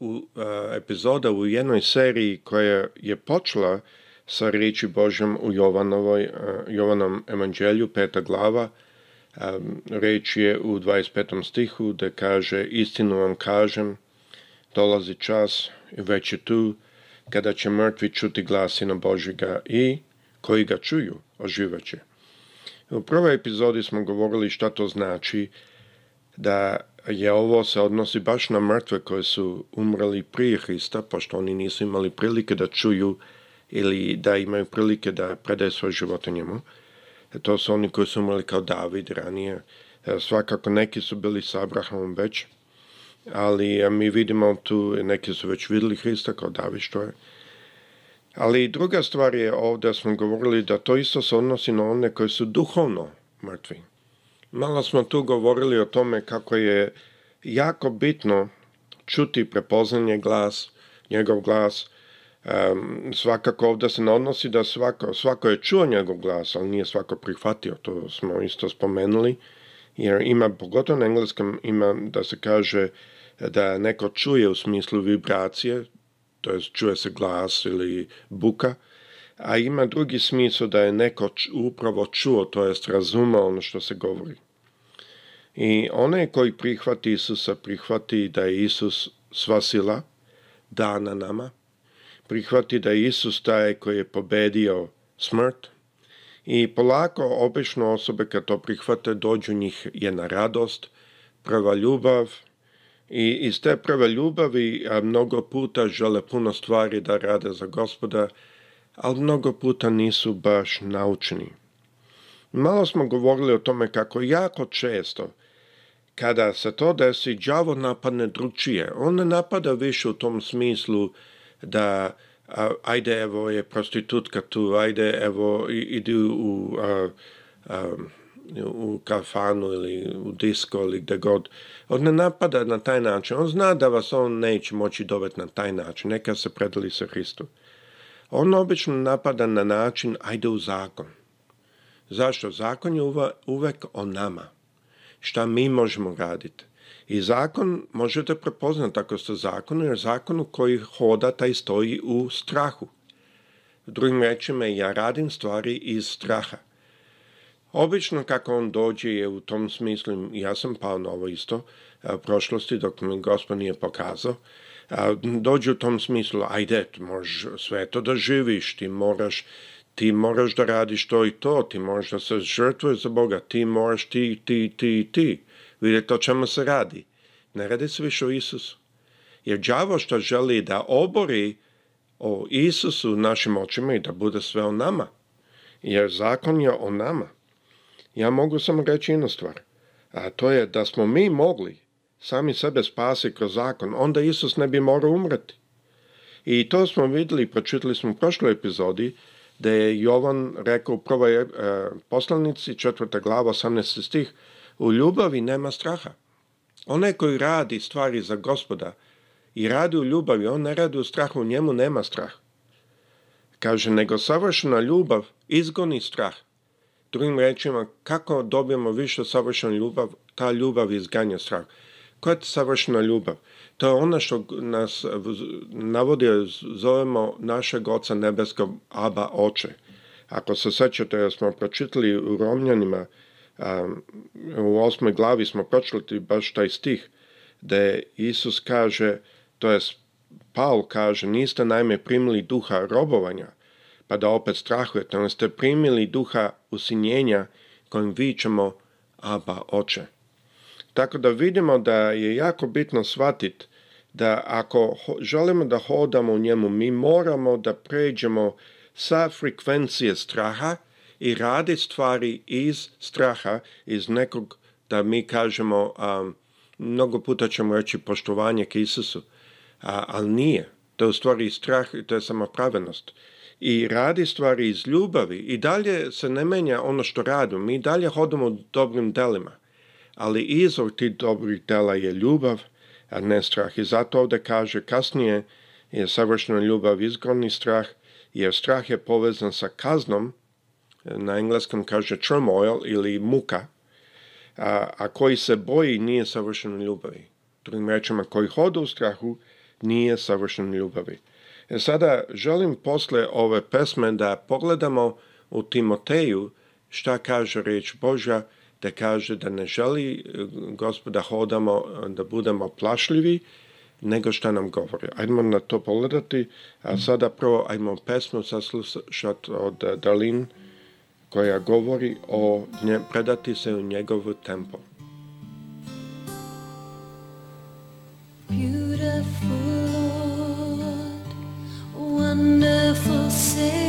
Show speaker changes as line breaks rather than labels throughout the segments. u, a, e, epizoda u jednoj seriji koja je počela sa reči Božjom u Jovanovoj, a, e, Jovanom evanđelju, peta glava, a, e, reč je u 25. stihu da kaže istinu vam kažem, dolazi čas i već je tu kada će mrtvi čuti glasina Božjega i koji ga čuju oživaće. U prvoj epizodi smo govorili šta to znači da je ovo se odnosi baš na mrtve koji su umrli prije Hrista, pošto oni nisu imali prilike da čuju ili da imaju prilike da predaju svoje živote njemu. E, to su oni koji su umrli kao David ranije. E, svakako neki su bili sa Abrahamom već, ali e, mi vidimo tu, neki su već vidjeli Hrista kao David što je. Ali druga stvar je ovdje smo govorili da to isto se odnosi na one koji su duhovno mrtvi. Malo smo tu govorili o tome kako je jako bitno čuti prepoznanje glas, njegov glas. Um, svakako ovdje se ne odnosi da svako, svako je čuo njegov glas, ali nije svako prihvatio, to smo isto spomenuli. Jer ima, pogotovo na engleskom, ima da se kaže da neko čuje u smislu vibracije, to je čuje se glas ili buka, a ima drugi smisao da je neko upravo čuo, to jest razumao ono što se govori. I onaj koji prihvati Isusa, prihvati da je Isus sva sila dana nama, prihvati da je Isus taj koji je pobedio smrt, i polako, obično osobe kad to prihvate, dođu njih jedna radost, prava ljubav i iz te prave ljubavi mnogo puta žele puno stvari da rade za gospoda, ali mnogo puta nisu baš naučni. Malo smo govorili o tome kako jako često kada se to desi, đavo napadne drugčije. On ne napada više u tom smislu da a, ajde evo je prostitutka tu, ajde evo idu u, a, a, u kafanu ili u disko ili gde god. On ne napada na taj način. On zna da vas on neće moći doveti na taj način. Neka se predali sa Hristu. On obično napada na način ajde u zakon. Zašto? Zakon je uvek o nama. Šta mi možemo raditi? I zakon možete prepoznati ako ste zakonu, jer zakon u koji hoda taj stoji u strahu. Drugim rečima, ja radim stvari iz straha. Obično kako on dođe je u tom smislu, ja sam pao na ovo isto, prošlosti dok mi gospod nije pokazao, dođe u tom smislu, ajde, možeš sve to da živiš, ti moraš ti moraš da radiš to i to, ti moraš da se žrtvuješ za Boga, ti moraš ti, ti, ti, ti. Vidite o čemu se radi. Ne radi se više o Isusu. Jer đavo što želi da obori o Isusu u našim očima i da bude sve o nama. Jer zakon je o nama. Ja mogu samo reći jednu stvar. A to je da smo mi mogli sami sebe spasi kroz zakon, onda Isus ne bi morao umreti. I to smo videli, i pročitali smo u prošloj epizodi, da je Jovan rekao u prvoj e, poslanici, četvrta glava, 18. stih, u ljubavi nema straha. Onaj koji radi stvari za gospoda i radi u ljubavi, on ne radi u strahu, u njemu nema strah. Kaže, nego savršena ljubav izgoni strah. Drugim rečima, kako dobijemo više savršenu ljubav, ta ljubav izganja strah. Koja je savršena ljubav? To je ono što nas navodi, zovemo našeg oca nebeskog Aba oče. Ako se sećate, ja smo pročitali u Romljanima, um, u osmoj glavi smo pročitali baš taj stih, da je Isus kaže, to je Paul kaže, niste najme primili duha robovanja, pa da opet strahujete, ali ste primili duha usinjenja kojim vićemo Aba oče. Tako da vidimo da je jako bitno shvatiti da ako želimo da hodamo u njemu, mi moramo da pređemo sa frekvencije straha i radi stvari iz straha, iz nekog da mi kažemo, a, mnogo puta ćemo reći poštovanje k Isusu, a, ali nije. To je u stvari strah i to je samopravenost. I radi stvari iz ljubavi i dalje se ne menja ono što radimo. Mi dalje hodamo dobrim delima ali izvor tih dobrih dela je ljubav, a ne strah. I zato ovde kaže kasnije je savršena ljubav izgoni strah, jer strah je povezan sa kaznom, na engleskom kaže turmoil ili muka, a, a koji se boji nije savršena ljubavi. Drugim rečima, koji hoda u strahu nije savršena ljubavi. E sada želim posle ove pesme da pogledamo u Timoteju šta kaže reč Božja da kaže da ne želi e, gospoda hodamo, e, da budemo plašljivi, nego šta nam govori. Ajmo na to pogledati, a sada prvo ajmo pesmu saslušati od e, Dalin koja govori o nje, predati se u njegovu tempo. Beautiful Lord, wonderful Savior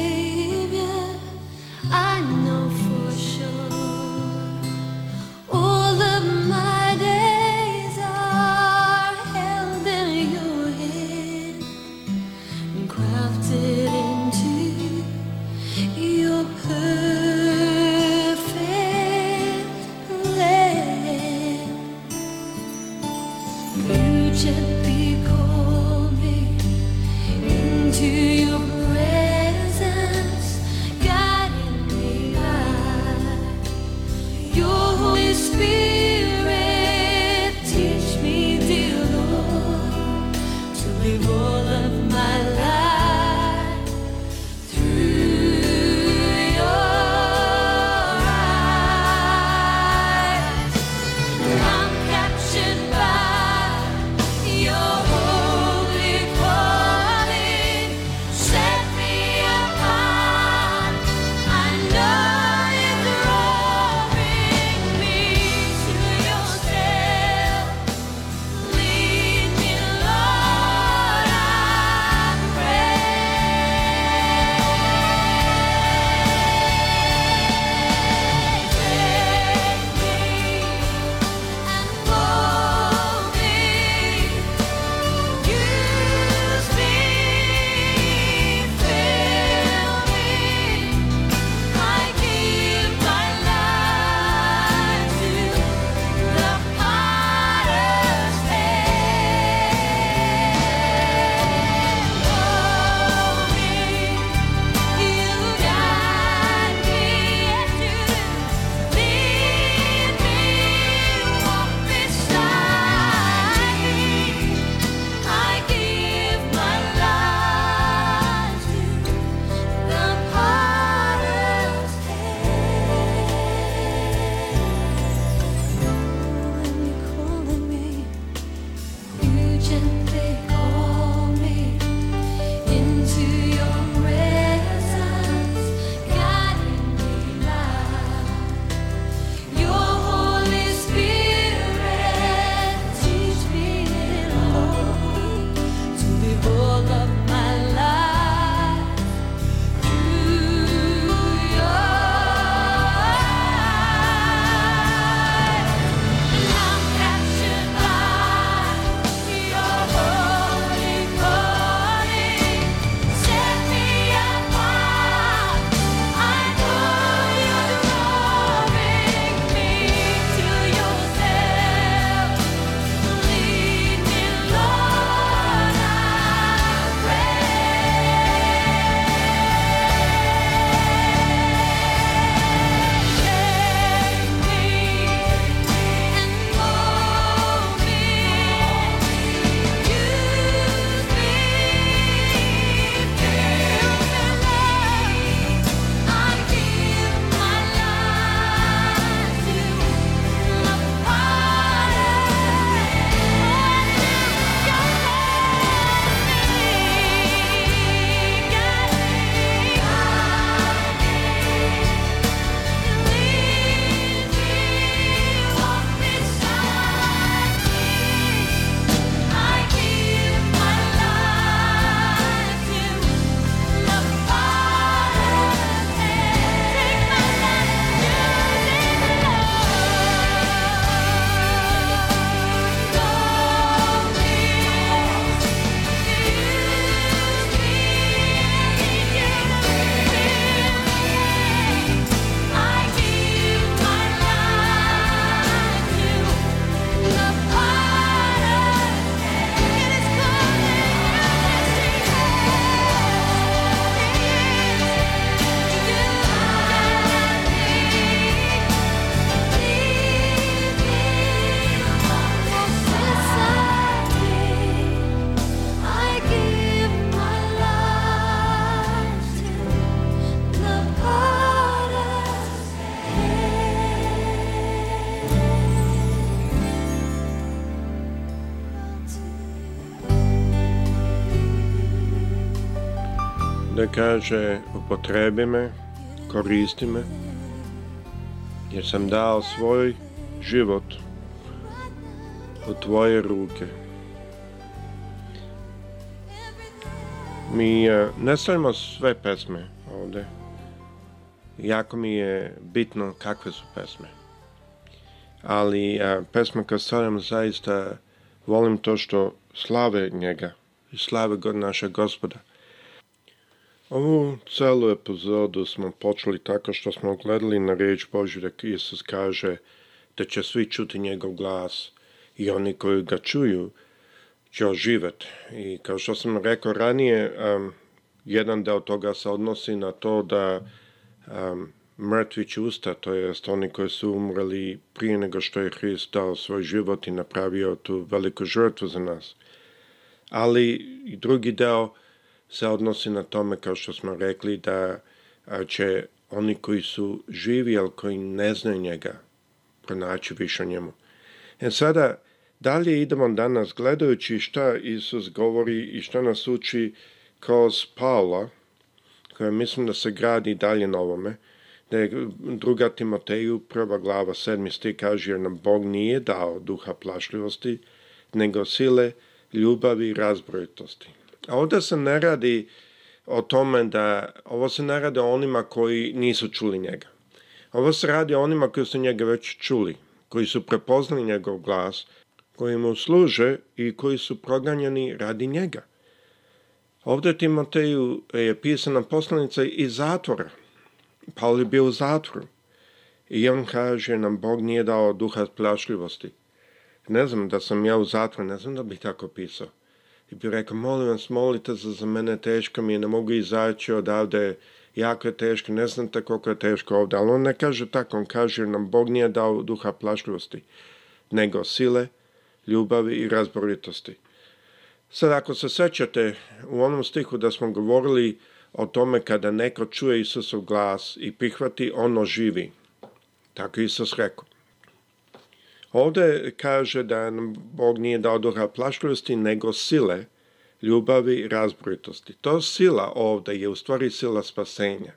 kaže upotrebi me, koristi me, jer sam dao svoj život u tvoje ruke. Mi ne stavimo sve pesme ovde. Jako mi je bitno kakve su pesme. Ali a, e, pesme kad stavljam zaista volim to što slave njega i slave god našeg gospoda. Ovu celu epizodu smo počeli tako što smo gledali na reč Božju da Isus kaže da će svi čuti njegov glas i oni koji ga čuju će oživeti. I kao što sam rekao ranije, um, jedan deo toga se odnosi na to da um, mrtvi će usta, to jest oni koji su umrli prije nego što je Hrist dao svoj život i napravio tu veliku žrtvu za nas. Ali drugi deo se odnosi na tome, kao što smo rekli, da će oni koji su živi, ali koji ne znaju njega, pronaći više o njemu. E sada, dalje idemo danas gledajući šta Isus govori i šta nas uči kroz Paula, koja mislim da se gradi dalje na ovome, da je druga Timoteju, prva glava, sedmi stih kaže, jer nam Bog nije dao duha plašljivosti, nego sile ljubavi i razbrojitosti. A ovde se ne radi o tome da, ovo se ne radi o onima koji nisu čuli njega. Ovo se radi o onima koji su njega već čuli, koji su prepoznali njegov glas, koji mu služe i koji su proganjani radi njega. Ovde Timoteju je pisana poslanica iz zatvora. Paul bio u zatvoru. I on kaže nam Bog nije dao duha plašljivosti. Ne znam da sam ja u zatvoru, ne znam da bih tako pisao i bi rekao, molim vas, molite se za mene, teško mi je, ne mogu izaći odavde, jako je teško, ne znam te koliko je teško ovdje, ali on ne kaže tako, on kaže, nam Bog nije dao duha plašljivosti, nego sile, ljubavi i razboritosti. Sad, ako se sećate, u onom stihu da smo govorili o tome kada neko čuje Isusov glas i prihvati, ono živi. Tako Isus rekao. Ovde kaže da nam Bog nije dao duha plašljivosti, nego sile, ljubavi i razboritosti. To sila ovde je u stvari sila spasenja.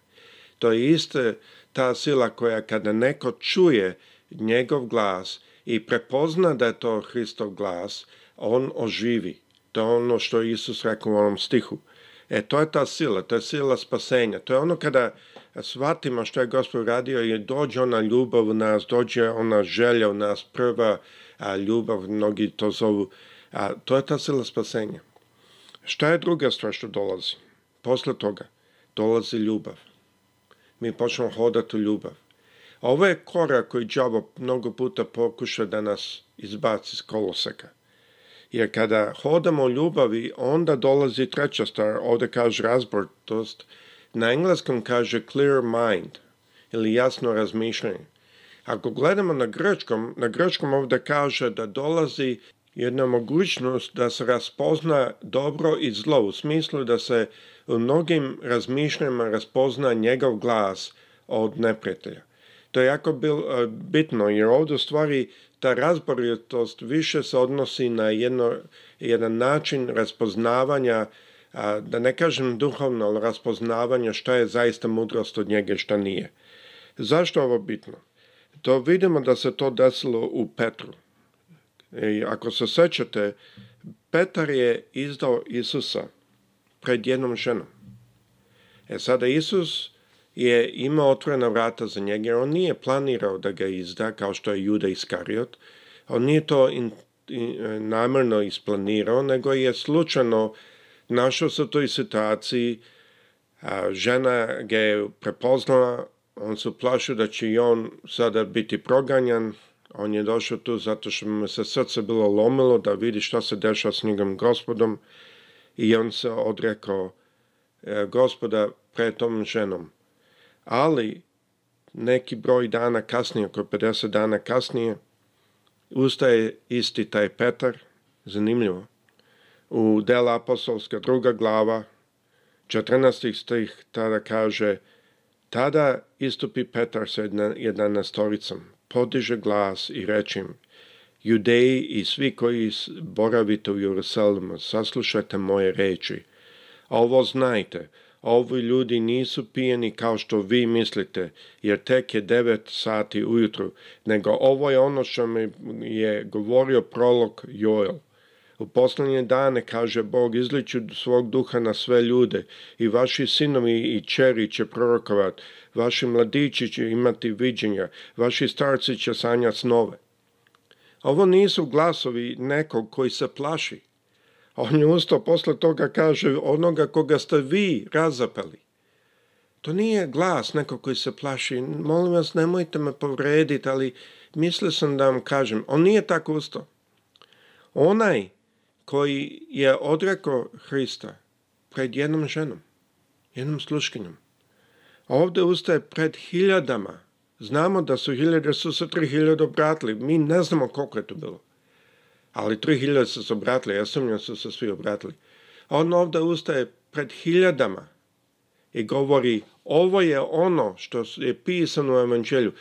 To je iste ta sila koja kada neko čuje njegov glas i prepozna da je to Hristov glas, on oživi. To je ono što je Isus rekao u onom stihu. E, to je ta sila, to je sila spasenja. To je ono kada shvatimo što je Gospod radio i dođe ona ljubav u nas, dođe ona želja u nas, prva a, ljubav, mnogi to zovu. A, to je ta sila spasenja. Šta je druga stvar što dolazi? Posle toga dolazi ljubav. Mi počnemo hodati u ljubav. Ovo je korak koji đavo mnogo puta pokuša da nas izbaci iz koloseka. Jer kada hodamo ljubavi, onda dolazi treća stvar, ovde kaže razbortost, na engleskom kaže clear mind ili jasno razmišljanje. Ako gledamo na grčkom, na grčkom ovde kaže da dolazi jedna mogućnost da se raspozna dobro i zlo, u smislu da se u mnogim razmišljanjima raspozna njegov glas od neprijatelja. To je jako bil, eh, bitno jer ovdje u stvari ta razboritost više se odnosi na jedno, jedan način raspoznavanja, a, da ne kažem duhovno, ali raspoznavanja šta je zaista mudrost od njega šta nije. Zašto ovo bitno? To vidimo da se to desilo u Petru. I e, ako se sećate, Petar je izdao Isusa pred jednom ženom. E sada Isus je imao otvorena vrata za njega, jer on nije planirao da ga izda, kao što je Juda Iskariot. On nije to in, in, namerno isplanirao, nego je slučajno našao se u toj situaciji, a, žena ga je prepoznala, on se uplašio da će i on sada biti proganjan, on je došao tu zato što mu se srce bilo lomilo da vidi šta se dešava s njegovim gospodom i on se odrekao e, gospoda pre tom ženom ali neki broj dana kasnije, oko 50 dana kasnije, ustaje isti taj Petar, zanimljivo, u dela apostolska druga glava, 14. stih, tada kaže, tada istupi Petar sa jedanastolicom, podiže glas i reče im, Judeji i svi koji boravite u Jerusalimu, saslušajte moje reči, a ovo znajte, ovi ljudi nisu pijeni kao što vi mislite, jer tek je 9 sati ujutru, nego ovo je ono što mi je govorio prolog Joel. U poslednje dane, kaže Bog, izliću svog duha na sve ljude i vaši sinovi i čeri će prorokovat, vaši mladići će imati viđenja, vaši starci će sanjati snove. Ovo nisu glasovi nekog koji se plaši. On je ustao posle toga, kaže, onoga koga ste vi razapeli. To nije glas neko koji se plaši. Molim vas, nemojte me povrediti, ali mislio sam da vam kažem. On nije tako ustao. Onaj koji je odrekao Hrista pred jednom ženom, jednom sluškinjom, ovde ustaje pred hiljadama. Znamo da su hiljade, da su se tri hiljade obratili. Mi ne znamo koliko je to bilo ali 3000 su se obratili, ja sam da su se svi obratili. A on ovdje ustaje pred hiljadama i govori ovo je ono što je pisano u evanđelju,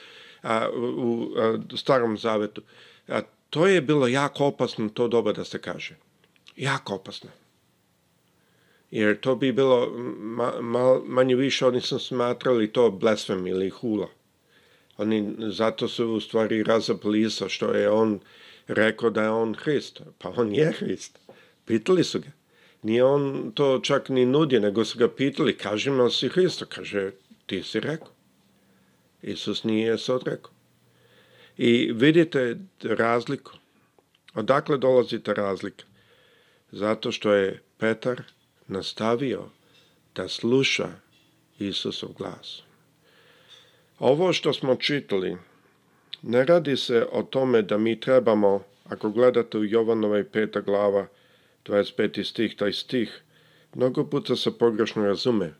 a, u a, starom zavetu. A, to je bilo jako opasno to doba da se kaže. Jako opasno. Jer to bi bilo ma, ma, manje više, oni su smatrali to blasfem ili hula. Oni zato su u stvari razapli što je on rekao da je on Hrist. Pa on je Hrist. Pitali su ga. Nije on to čak ni nudio, nego su ga pitali, kaži me, si Hristo? Kaže, ti si rekao. Isus nije se odrekao. I vidite razliku. Odakle dolazi ta razlika? Zato što je Petar nastavio da sluša Isusov glas. Ovo što smo čitali Ne radi se o tome da mi trebamo, ako gledate u Jovanovoj peta glava, 25. stih, taj stih, mnogo puta se pogrešno razume.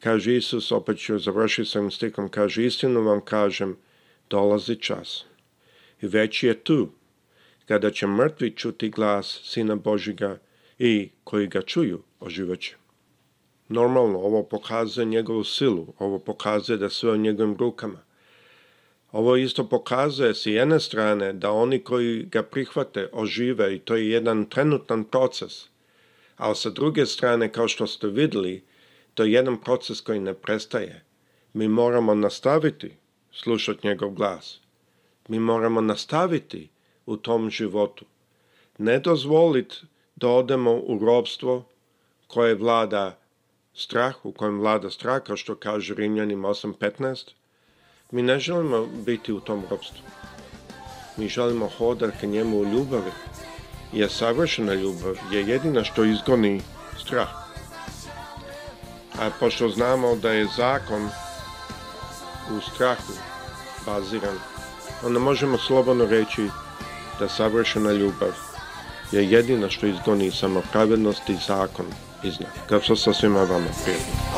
Kaže Isus, opet ću završiti sa stikom, kaže istinu vam kažem, dolazi čas. I već je tu, kada će mrtvi čuti glas Sina Božiga i koji ga čuju oživeće. Normalno, ovo pokazuje njegovu silu, ovo pokazuje da sve u njegovim rukama. Ovo isto pokazuje s jedne strane da oni koji ga prihvate ožive i to je jedan trenutan proces, ali sa druge strane, kao što ste videli, to je jedan proces koji ne prestaje. Mi moramo nastaviti slušati njegov glas. Mi moramo nastaviti u tom životu. Ne dozvoliti da odemo u robstvo koje vlada strah, u kojem vlada strah, kao što kaže Rimljanim 8.15, Mi ne želimo biti u tom robstvu. Mi želimo hodar ka njemu u ljubavi. Je savršena ljubav je jedina što izgoni strah. A pošto znamo da je zakon u strahu baziran, onda možemo slobodno reći da savršena ljubav je jedina što izgoni samo pravednost i zakon iznad. Kao što sa svima vama prijedno.